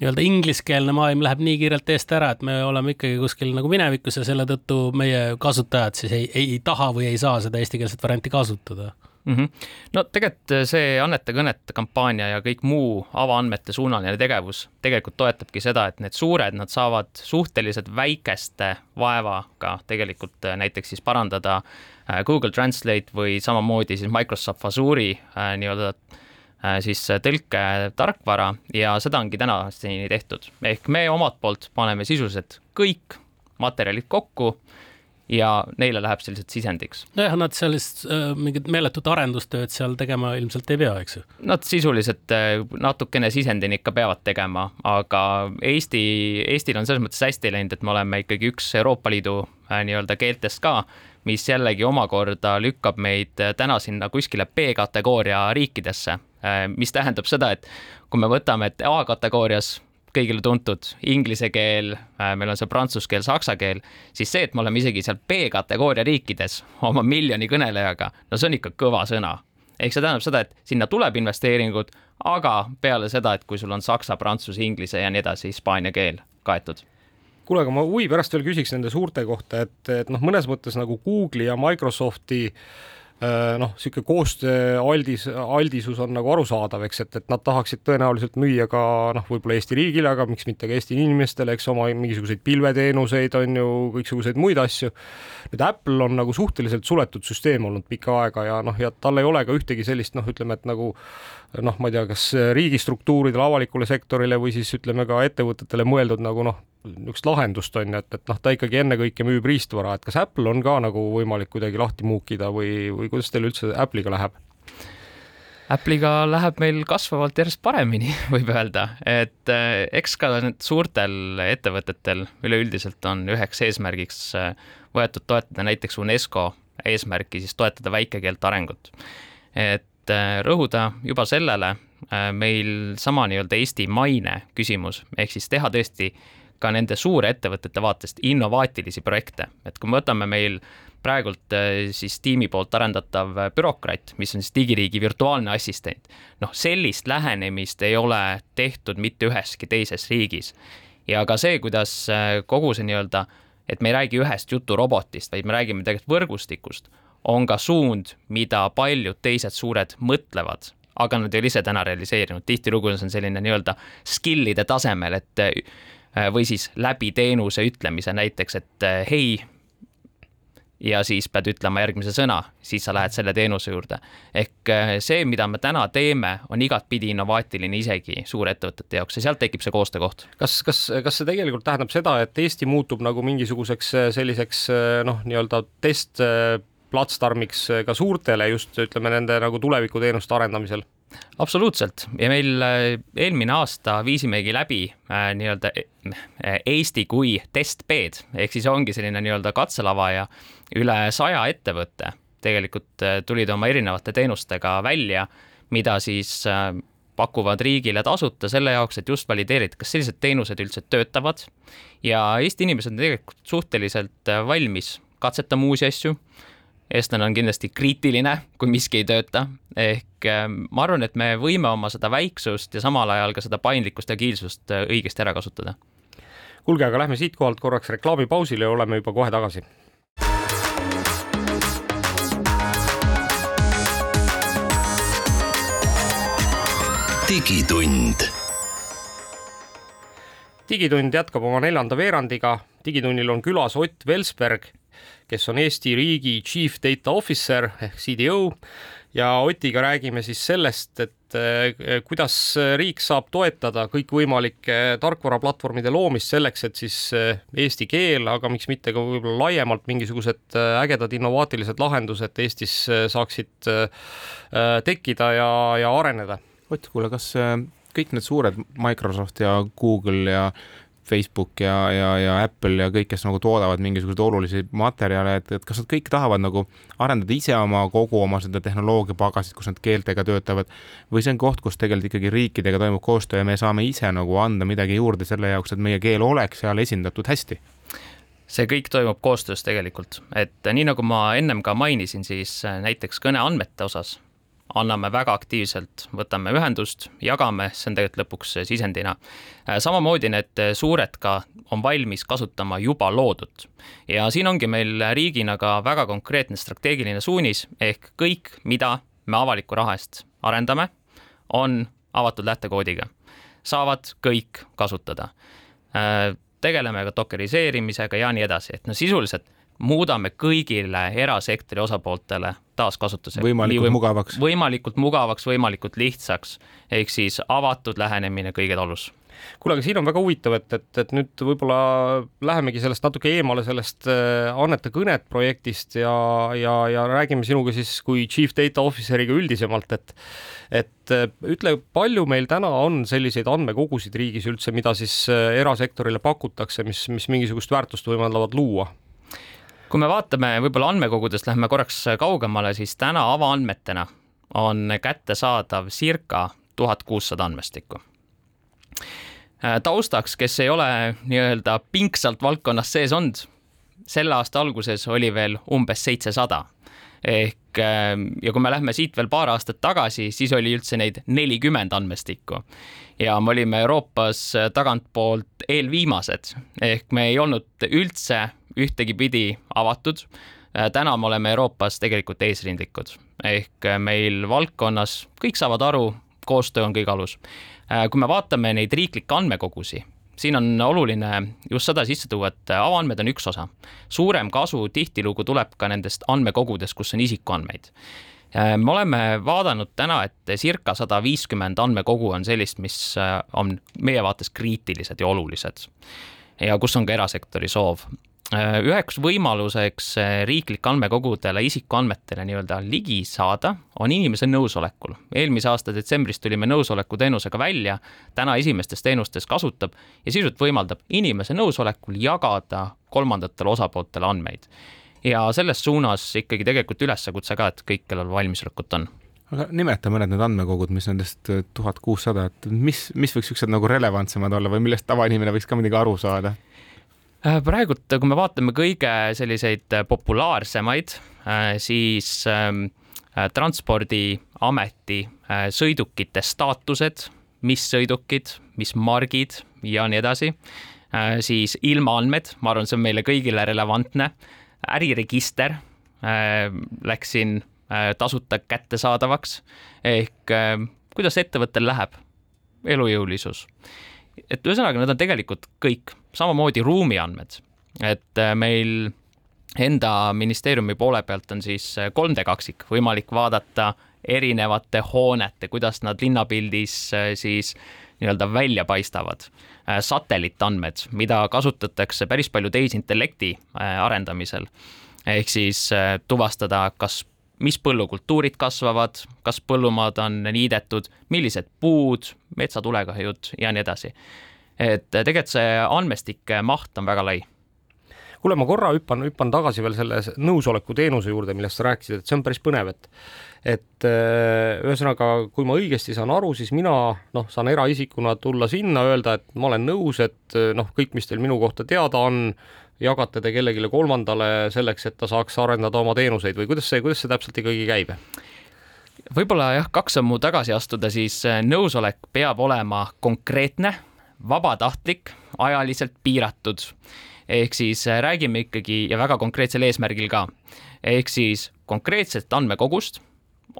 nii-öelda ingliskeelne maailm läheb nii kiirelt eest ära, et me oleme ikkagi kuskil nagu minevikus ja selle tõttu meie kasutajad siis ei, ei taha või ei saa seda eestikeelset varianti kasutada mm. -hmm. no tegelikult see anneta kõnet kampaania ja kõik muu avaandmete suunaline tegevus tegelikult toetabki seda, et need suured, nad saavad suhteliselt väikeste vaevaga tegelikult näiteks siis parandada Google Translate või samamoodi siis Microsoft Azure'i äh, nii-öelda siis tõlketarkvara ja seda ongi tänaseni tehtud. ehk me omalt poolt paneme sisuliselt kõik materjalid kokku ja neile läheb see lihtsalt sisendiks. nojah, nad sellist äh, mingit meeletut arendustööd seal tegema ilmselt ei pea, eks ju? Nad sisuliselt äh, natukene sisendini ikka peavad tegema, aga Eesti, Eestil on selles mõttes hästi läinud, et me oleme ikkagi üks Euroopa Liidu äh, nii-öelda keeltest ka, mis jällegi omakorda lükkab meid äh, täna sinna kuskile B-kategooria riikidesse, äh, mis tähendab seda, et kui me võtame, et A-kategoorias kõigile tuntud inglise keel, äh, meil on see prantsuse keel, saksa keel, siis see, et me oleme isegi seal B-kategooria riikides oma miljoni kõnelejaga, no see on ikka kõva sõna. ehk see tähendab seda, et sinna tuleb investeeringud, aga peale seda, et kui sul on saksa, prantsuse, inglise ja nii edasi, hispaania keel kaetud kuule, aga ma huvi pärast veel küsiks nende suurte kohta, et, et noh, mõnes mõttes nagu Google'i ja Microsofti äh, noh, niisugune koostöö aldis, aldisus on nagu arusaadav, eks, et, et nad tahaksid tõenäoliselt müüa ka noh, võib-olla Eesti riigile, aga miks mitte ka Eesti inimestele, eks oma mingisuguseid pilveteenuseid on ju, kõiksuguseid muid asju. nüüd Apple on nagu suhteliselt suletud süsteem olnud pikka aega ja noh, ja tal ei ole ka ühtegi sellist noh, ütleme, et nagu noh, ma ei tea, kas riigistruktuuridele, avalikule sektorile või siis ütleme ka ettevõtetele mõeldud nagu noh, niisugust lahendust on ju, et, et noh, ta ikkagi ennekõike müüb riistvara, et kas Apple on ka nagu võimalik kuidagi lahti muukida või, või kuidas teil üldse Apple'iga läheb? Apple'iga läheb meil kasvavalt järjest paremini, võib öelda, et eh, eks ka need suurtel ettevõtetel üleüldiselt on üheks eesmärgiks eh, võetud toetada näiteks UNESCO eesmärki siis toetada väikekeelte arengut. et eh, rõhuda juba sellele meil sama nii-öelda Eesti maine küsimus, ehk siis teha tõesti ka nende suurettevõtete vaatest innovaatilisi projekte, et kui me võtame meil praegult äh, siis tiimi poolt arendatav äh, bürokraat, mis on siis digiriigi virtuaalne assistent. noh, sellist lähenemist ei ole tehtud mitte üheski teises riigis. ja ka see, kuidas äh, kogu see nii-öelda, et me ei räägi ühest juturobotist, vaid me räägime tegelikult võrgustikust, on ka suund, mida paljud teised suured mõtlevad aga nad ei ole ise täna realiseerinud, tihtilugu on see selline nii-öelda skill'ide tasemel, et või siis läbi teenuse ütlemise näiteks, et äh, hei, ja siis pead ütlema järgmise sõna, siis sa lähed selle teenuse juurde. ehk äh, see, mida me täna teeme, on igatpidi innovaatiline isegi suurettevõtete jaoks ja sealt tekib see koostöökoht. kas, kas, kas see tegelikult tähendab seda, et Eesti muutub nagu mingisuguseks selliseks noh, nii-öelda test platsdarmiks ka suurtele just ütleme nende nagu tulevikuteenuste arendamisel? Absoluutselt. Ja meil äh, eelmine aasta viisimegi läbi äh, nii-öelda äh, Eesti kui testbed ehk siis ongi selline nii-öelda katselava ja üle saja ettevõtte. Tegelikult äh, tulid oma erinevate teenustega välja, mida siis äh, pakuvad riigile tasuta selle jaoks, et just valideerida, kas sellised teenused üldse töötavad. ja Eesti inimesed on tegelikult suhteliselt äh, valmis katsetama uusi asju eestlane on kindlasti kriitiline, kui miski ei tööta, ehk äh, ma arvan, et me võime oma seda väiksust ja samal ajal ka seda paindlikkust ja agiilsust äh, õigesti ära kasutada. kuulge, aga lähme siitkohalt korraks reklaamipausile ja oleme juba kohe tagasi. digitund digitund jätkab oma neljanda veerandiga. digitunnil on külas Ott Velsberg kes on Eesti riigi Chief Data Officer ehk CDO ja Otiga räägime siis sellest, et eh, kuidas riik saab toetada kõikvõimalike tarkvaraplatvormide loomist selleks, et siis eh, eesti keel, aga miks mitte ka võib-olla laiemalt mingisugused eh, ägedad innovaatilised lahendused Eestis saaksid tekkida ja, ja areneda. Ott, kuule, kas kõik need suured Microsoft ja Google ja Facebook ja, ja, ja Apple ja kõik, kes nagu toodavad mingisuguseid olulisi materjale, et, et kas nad kõik tahavad nagu arendada ise oma kogu oma seda tehnoloogiapagasit, kus nad keeltega töötavad, või see on koht, kus tegelikult ikkagi riikidega toimub koostöö ja me saame ise nagu anda midagi juurde selle jaoks, et meie keel oleks seal esindatud hästi? see kõik toimub koostöös tegelikult, et nii nagu ma ennem ka mainisin, siis näiteks kõneandmete osas anname väga aktiivselt, võtame ühendust, jagame, see on tegelikult lõpuks sisendina. samamoodi need suured ka on valmis kasutama juba loodut. ja siin ongi meil riigina ka väga konkreetne strateegiline suunis, ehk kõik, mida me avaliku raha eest arendame, on avatud lähtekoodiga. saavad kõik kasutada. tegeleme ka dokeriseerimisega ja nii edasi, et no sisuliselt muudame kõigile erasektori osapooltele taaskasutuse. võimalikult või, mugavaks. võimalikult mugavaks, võimalikult lihtsaks, ehk siis avatud lähenemine kõige talus kuule, aga siin on väga huvitav, et, et, et nüüd võib-olla lähemegi sellest natuke eemale, sellest äh, anneta kõnet projektist ja, ja, ja räägime sinuga siis kui chief data officer'iga üldisemalt, et et äh, ütle, palju meil täna on selliseid andmekogusid riigis üldse, mida siis äh, erasektorile pakutakse, mis, mis mingisugust väärtust võimaldavad luua? Kui me vaatame võib-olla andmekogudest, lähme korraks kaugemale, siis täna avaandmetena on kättesaadav circa tuhat kuussada andmestikku. Taustaks, kes ei ole nii-öelda pingsalt valdkonnas sees olnud, selle aasta alguses oli veel umbes seitsesada. Ehk ja kui me lähme siit veel paar aastat tagasi, siis oli üldse neid nelikümmend andmestikku. Ja me olime Euroopas tagantpoolt eelviimased. Ehk me ei olnud üldse ühtegi pidi avatud. Äh, täna me oleme Euroopas tegelikult eesrindlikud ehk äh, meil valdkonnas kõik saavad aru, koostöö on kõige alus. Äh, kui me vaatame neid riiklikke andmekogusi, siin on oluline just seda sisse tuua, et avaandmed on üks osa. suurem kasu tihtilugu tuleb ka nendest andmekogudest, kus on isikuandmeid me oleme vaadanud täna, et circa sada viiskümmend andmekogu on sellist, mis on meie vaates kriitilised ja olulised ja kus on ka erasektori soov. Äh, üheks võimaluseks äh, riiklike andmekogudele isikuandmetele nii-öelda ligi saada on inimese nõusolekul. eelmise aasta detsembris tulime nõusoleku teenusega välja, täna esimestes teenustes kasutab ja sisuliselt võimaldab inimese nõusolekul jagada kolmandatele osapooltele andmeid. ja selles suunas ikkagi tegelikult üleskutse ka, et kõik, kellel valmisolekut on aga nimeta mõned need andmekogud, mis nendest äh, tuhat kuussada, et mis, mis võiks niisugused nagu relevantsemad olla või millest tavainimene võiks ka midagi aru saada? Äh, praegult, kui me vaatame kõige selliseid äh, populaarsemaid, äh, siis ähm, transpordiameti sõidukite staatused, mis sõidukid, mis margid ja nii edasi, siis ilmaandmed, ma arvan, see on meile kõigile relevantne, äriregister läks siin tasuta kättesaadavaks ehk kuidas ettevõttel läheb, elujõulisus et ühesõnaga, need on tegelikult kõik samamoodi ruumiandmed, et äh, meil enda ministeeriumi poole pealt on siis 3D äh, kaksik võimalik vaadata erinevate hoonete, kuidas nad linnapildis äh, siis nii-öelda välja paistavad. satelliitandmed, mida kasutatakse päris palju tehisintellekti arendamisel ehk siis tuvastada, kas mis põllukultuurid kasvavad, kas põllumaad on niidetud, millised puud, metsatulekahjud ja nii edasi. et tegelikult see andmestike maht on väga lai kuule, ma korra hüppan, hüppan tagasi veel selle nõusoleku teenuse juurde, millest sa rääkisid, et see on päris põnev, et et äh, ühesõnaga, kui ma õigesti saan aru, siis mina noh, saan eraisikuna tulla sinna, öelda, et ma olen nõus, et noh, kõik, mis teil minu kohta teada on, jagate te kellelegi kolmandale selleks, et ta saaks arendada oma teenuseid või kuidas see, kuidas see täpselt ikkagi käib? võib-olla jah, kaks sammu tagasi astuda, siis äh, nõusolek peab olema konkreetne, vabatahtlik, ajaliselt piiratud. ehk siis äh, räägime ikkagi ja väga konkreetsel eesmärgil ka. ehk siis konkreetset andmekogust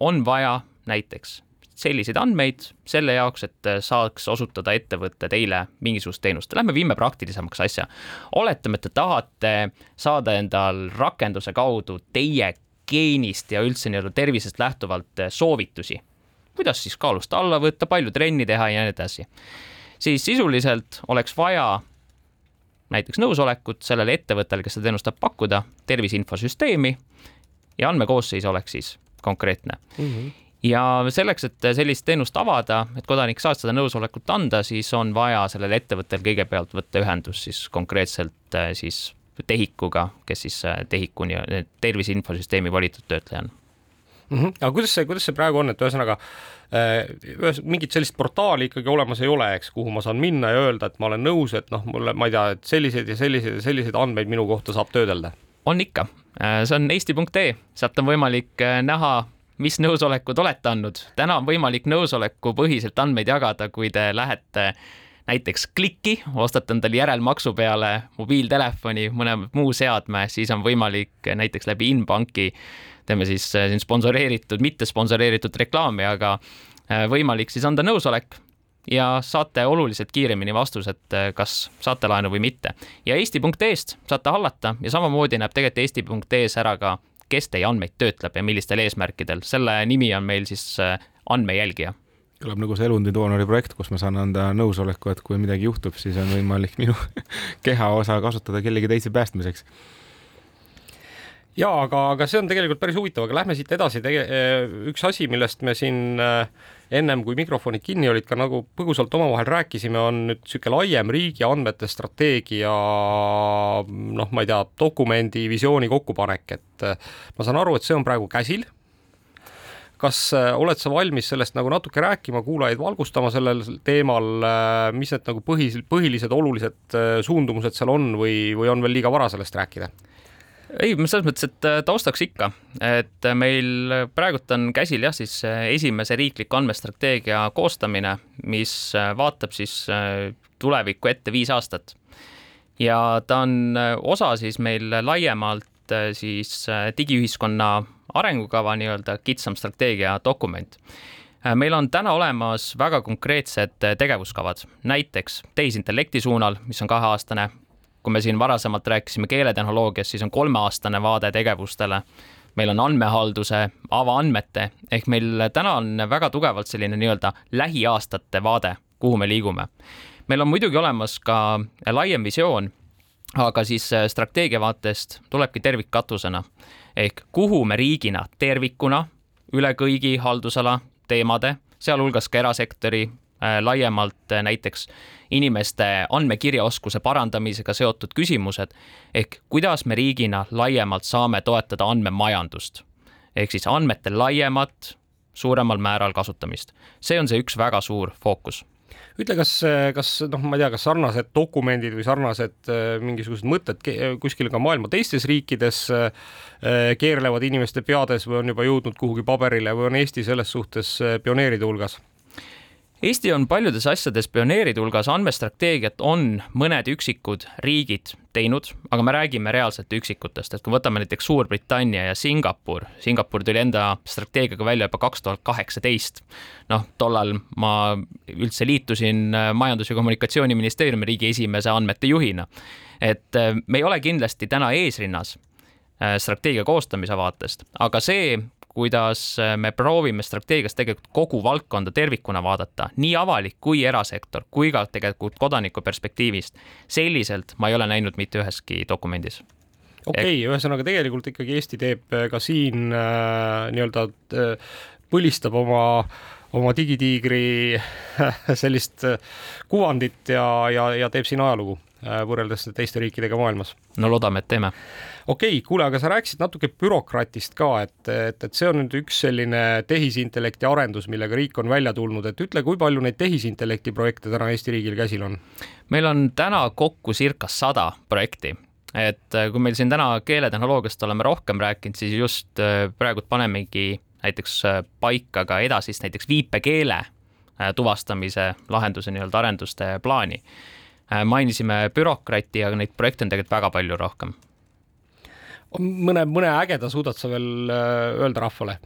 on vaja näiteks selliseid andmeid selle jaoks, et saaks osutada ettevõte teile mingisugust teenust. Lähme viime praktilisemaks asja. oletame, et te tahate saada endal rakenduse kaudu teie geenist ja üldse nii-öelda tervisest lähtuvalt soovitusi. kuidas siis kaalust alla võtta, palju trenni teha ja nii edasi. siis sisuliselt oleks vaja näiteks nõusolekut sellele ettevõttele, kes seda teenust tahab pakkuda, tervise infosüsteemi ja andmekoosseis oleks siis konkreetne mm. -hmm ja selleks, et sellist teenust avada, et kodanik saaks seda nõusolekut anda, siis on vaja sellel ettevõttel kõigepealt võtta ühendust siis konkreetselt äh, siis TEHIK-uga, kes siis äh, TEHIK-u nii-öelda tervise infosüsteemi valitud töötleja on mm. -hmm. aga kuidas see, kuidas see praegu on, et ühesõnaga äh, mingit sellist portaali ikkagi olemas ei ole, eks, kuhu ma saan minna ja öelda, et ma olen nõus, et noh, mulle, ma ei tea, et selliseid ja selliseid ja selliseid andmeid minu kohta saab töödelda? on ikka, see on eesti.ee, sealt on võimalik näha mis nõusolekud olete andnud. täna on võimalik nõusolekupõhiselt andmeid jagada, kui te lähete näiteks klikki, ostate endale järelmaksu peale mobiiltelefoni, mõne muu seadme, siis on võimalik näiteks läbi Inbanki, teeme siis siin sponsoreeritud, mitte sponsoreeritud reklaami, aga äh, võimalik siis anda nõusolek ja saate oluliselt kiiremini vastused, kas saate laenu või mitte. ja Eesti.ee-st saate hallata ja samamoodi näeb tegelikult Eesti.ee-s ära ka, kes teie andmeid töötleb ja millistel eesmärkidel. selle nimi on meil siis andmejälgija kõlab nagu see elundidoonori projekt, kus ma saan anda nõusoleku, et kui midagi juhtub, siis on võimalik minu kehaosa kasutada kellegi teise päästmiseks ja aga, aga see on tegelikult päris huvitav, aga lähme siit edasi, tege-, üks asi, millest me siin ennem kui mikrofonid kinni olid, ka nagu põgusalt omavahel rääkisime, on nüüd niisugune laiem riigi andmete strateegia noh, ma ei tea, dokumendi, visiooni kokkupanek, et ma saan aru, et see on praegu käsil kas oled sa valmis sellest nagu natuke rääkima, kuulajaid valgustama sellel teemal, mis need nagu põhis, põhilised olulised suundumused seal on või, või on veel liiga vara sellest rääkida? Ei, selles mõttes, et äh, taustaks ikka, et äh, meil praegult on käsil jah, siis äh, esimese riikliku andmestrateegia koostamine, mis vaatab siis tulevikku ette viis aastat. ja ta on osa siis meil laiemalt siis digiühiskonna arengukava nii-öelda kitsam strateegia dokument. Meil on täna olemas väga konkreetsed tegevuskavad, näiteks tehisintellekti suunal, mis on kaheaastane, kui me siin varasemalt rääkisime keeletehnoloogiast, siis on kolmeaastane vaade tegevustele. meil on andmehalduse, avaandmete ehk meil täna on väga tugevalt selline nii-öelda lähiaastate vaade, kuhu me liigume. meil on muidugi olemas ka laiem visioon, aga siis strateegia vaatest tulebki tervikkatusena ehk kuhu me riigina tervikuna üle kõigi haldusala teemade, sealhulgas ka erasektori Äh, laiemalt äh, näiteks inimeste andmekirjaoskuse parandamisega seotud küsimused ehk kuidas me riigina laiemalt saame toetada andmemajandust ehk siis andmete laiemat, suuremal määral kasutamist. see on see üks väga suur fookus ütle, kas, kas noh, ma ei tea, kas sarnased dokumendid või sarnased äh, mingisugused mõtted kuskil ka maailma teistes riikides keerlevad inimeste peades või on juba jõudnud kuhugi paberile või on Eesti selles suhtes pioneeride hulgas? Eesti on paljudes asjades pioneeride hulgas, andmestrateegiat on mõned üksikud riigid teinud, aga me räägime reaalselt üksikutest, et kui võtame näiteks Suurbritannia ja Singapur, Singapur tuli enda strateegiaga välja juba kaks tuhat kaheksateist. noh, tollal ma üldse liitusin Majandus- ja Kommunikatsiooniministeeriumi riigi esimese andmete juhina. et äh, me ei ole kindlasti täna eesrinnas äh, strateegia koostamise vaatest, aga see, kuidas äh, me proovime strateegias tegelikult kogu valdkonda tervikuna vaadata, nii avalik kui erasektor, kui ka tegelikult kodaniku perspektiivist. selliselt ma ei ole näinud mitte üheski dokumendis okei okay,, ühesõnaga tegelikult ikkagi Eesti teeb äh, ka siin äh, nii-öelda äh, põlistab oma oma digitiigri sellist äh, kuvandit ja, ja, ja teeb siin ajalugu võrreldes teiste riikidega maailmas. no loodame, et teeme okei okay,, kuule, aga sa rääkisid natuke bürokraatist ka, et, et, et see on nüüd üks selline tehisintellekti arendus, millega riik on välja tulnud, et ütle, kui palju neid tehisintellekti projekte täna Eesti riigil käsil on? meil on täna kokku circa sada projekti et äh, kui meil siin täna keeletehnoloogiast oleme rohkem rääkinud, siis just äh, praegu panemegi näiteks äh, paika ka edasist näiteks viipekeele tuvastamise lahenduse nii-öelda arenduste plaani. Mainisime bürokrati, aga neid projekte on tegelikult väga palju rohkem mõne, mõne ägeda suudad sa veel äh, öelda rahvale?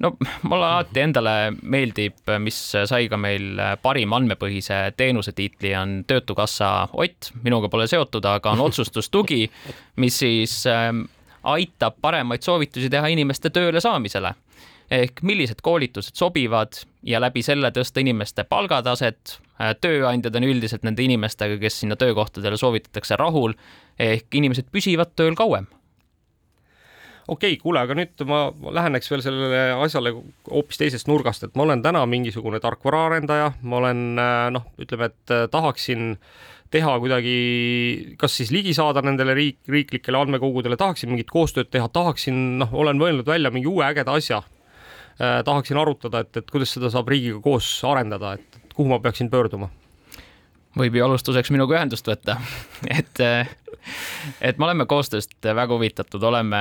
no mulle alati endale meeldib, mis sai ka meil parim andmepõhise teenuse tiitli, on Töötukassa Ott, minuga pole seotud, aga on otsustustugi, mis siis ähm, aitab paremaid soovitusi teha inimeste tööle saamisele. Ehk millised koolitused sobivad ja läbi selle tõsta inimeste palgataset, äh, tööandjad on üldiselt nende inimestega, kes sinna töökohtadele soovitatakse rahul, ehk inimesed püsivad tööl kauem. Okei okay,, kuule, aga nüüd ma läheneks veel sellele asjale hoopis teisest nurgast, et ma olen täna mingisugune tarkvaraarendaja, ma olen äh, noh, ütleme, et äh, tahaksin teha kuidagi, kas siis ligi saada nendele riik, riiklikele andmekogudele, tahaksin mingit koostööd teha, tahaksin, noh, olen mõelnud välja mingi uue ägeda asja. Tahaksin arutada, et, et kuidas seda saab riigiga koos arendada, et kuhu ma peaksin pöörduma? Võib ju alustuseks minuga ühendust võtta. Et, et me oleme koostööst väga huvitatud, oleme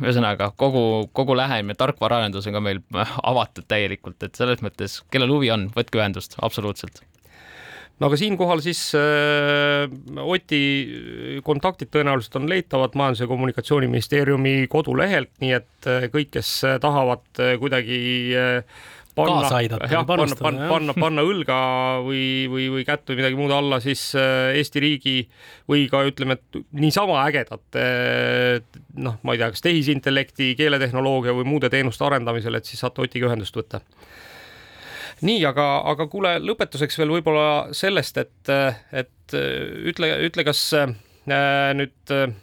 ühesõnaga kogu, kogu lähenemine tarkvaraarendus on ka meil avatud täielikult, et selles mõttes, kellel huvi on, võtke ühendust, absoluutselt no aga siinkohal siis äh, Oti kontaktid tõenäoliselt on leitavad Majandus- ja Kommunikatsiooniministeeriumi kodulehelt, nii et äh, kõik, kes tahavad äh, kuidagi äh, kaasa aidata panna, panna, panna, panna õlga või, või, või kätt või midagi muud alla siis äh, Eesti riigi või ka ütleme, et niisama ägedate noh, ma ei tea, kas tehisintellekti, keeletehnoloogia või muude teenuste arendamisel, et siis saate Otiga ühendust võtta nii, aga, aga kuule, lõpetuseks veel võib-olla sellest, et, et ütle, ütle, kas äh, nüüd äh,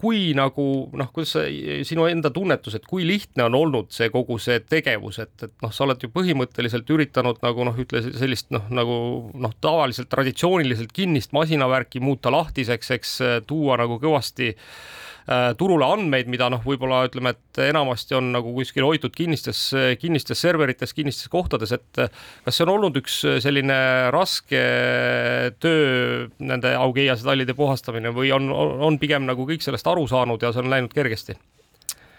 kui nagu noh, kuidas sa, sinu enda tunnetus, et kui lihtne on olnud see kogu see tegevus, et, et noh, sa oled ju põhimõtteliselt üritanud nagu noh, ütle sellist noh, nagu noh, tavaliselt traditsiooniliselt kinnist masinavärki muuta lahtiseks, eks tuua nagu kõvasti äh, Äh, turule andmeid, mida noh, võib-olla ütleme, et enamasti on nagu kuskil hoitud kinnistes, kinnistes serverites, kinnistes kohtades, et kas see on olnud üks selline raske töö, nende Augeias tallide puhastamine või on, on pigem nagu kõik sellest aru saanud ja see on läinud kergesti?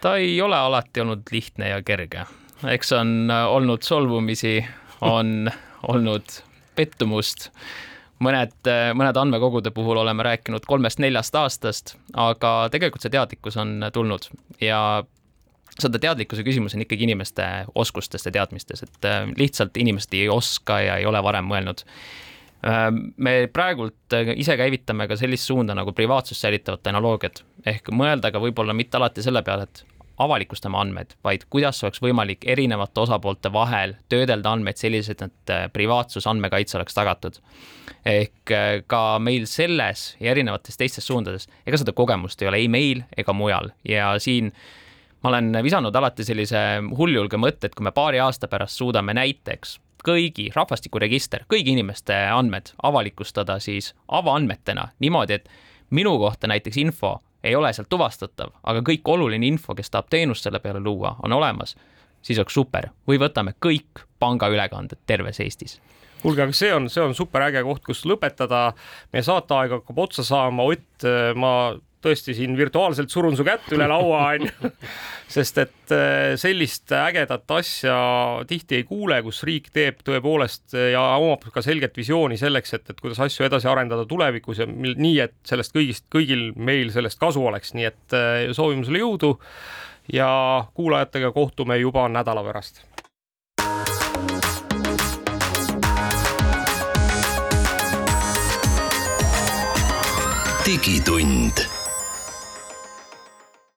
ta ei ole alati olnud lihtne ja kerge, eks on olnud solvumisi, on olnud pettumust mõned, mõned andmekogude puhul oleme rääkinud kolmest-neljast aastast, aga tegelikult see teadlikkus on tulnud ja seda teadlikkuse küsimus on ikkagi inimeste oskustest ja teadmistes, et äh, lihtsalt inimesed ei oska ja ei ole varem mõelnud. Äh, me praegult ise käivitame ka sellist suunda nagu privaatsust säilitavat tehnoloogiat ehk mõelda ka võib-olla mitte alati selle peale, et avalikustama andmeid, vaid kuidas oleks võimalik erinevate osapoolte vahel töödelda andmeid selliselt, et äh, privaatsus, andmekaitse oleks tagatud. ehk äh, ka meil selles ja erinevates teistes suundades, ega seda kogemust ei ole ei meil ega mujal ja siin ma olen visanud alati sellise hulljulge mõtte, et kui me paari aasta pärast suudame näiteks kõigi rahvastikuregister, kõigi inimeste andmed avalikustada siis avaandmetena niimoodi, et minu kohta näiteks info ei ole sealt tuvastatav, aga kõik oluline info, kes tahab teenust selle peale luua, on olemas, siis oleks super. või võtame kõik pangaülekanded terves Eestis kuulge, aga see on, see on super äge koht, kus lõpetada. meie saateaeg hakkab otsa saama, Ott, ma tõesti siin virtuaalselt surun su kätt üle laua, onju. sest et äh, sellist ägedat asja tihti ei kuule, kus riik teeb tõepoolest äh, ja omab ka selget visiooni selleks, et, et kuidas asju edasi arendada tulevikus ja nii, et sellest kõigist, kõigil meil sellest kasu oleks, nii et äh, soovime sulle jõudu ja kuulajatega kohtume juba nädala pärast. Digitund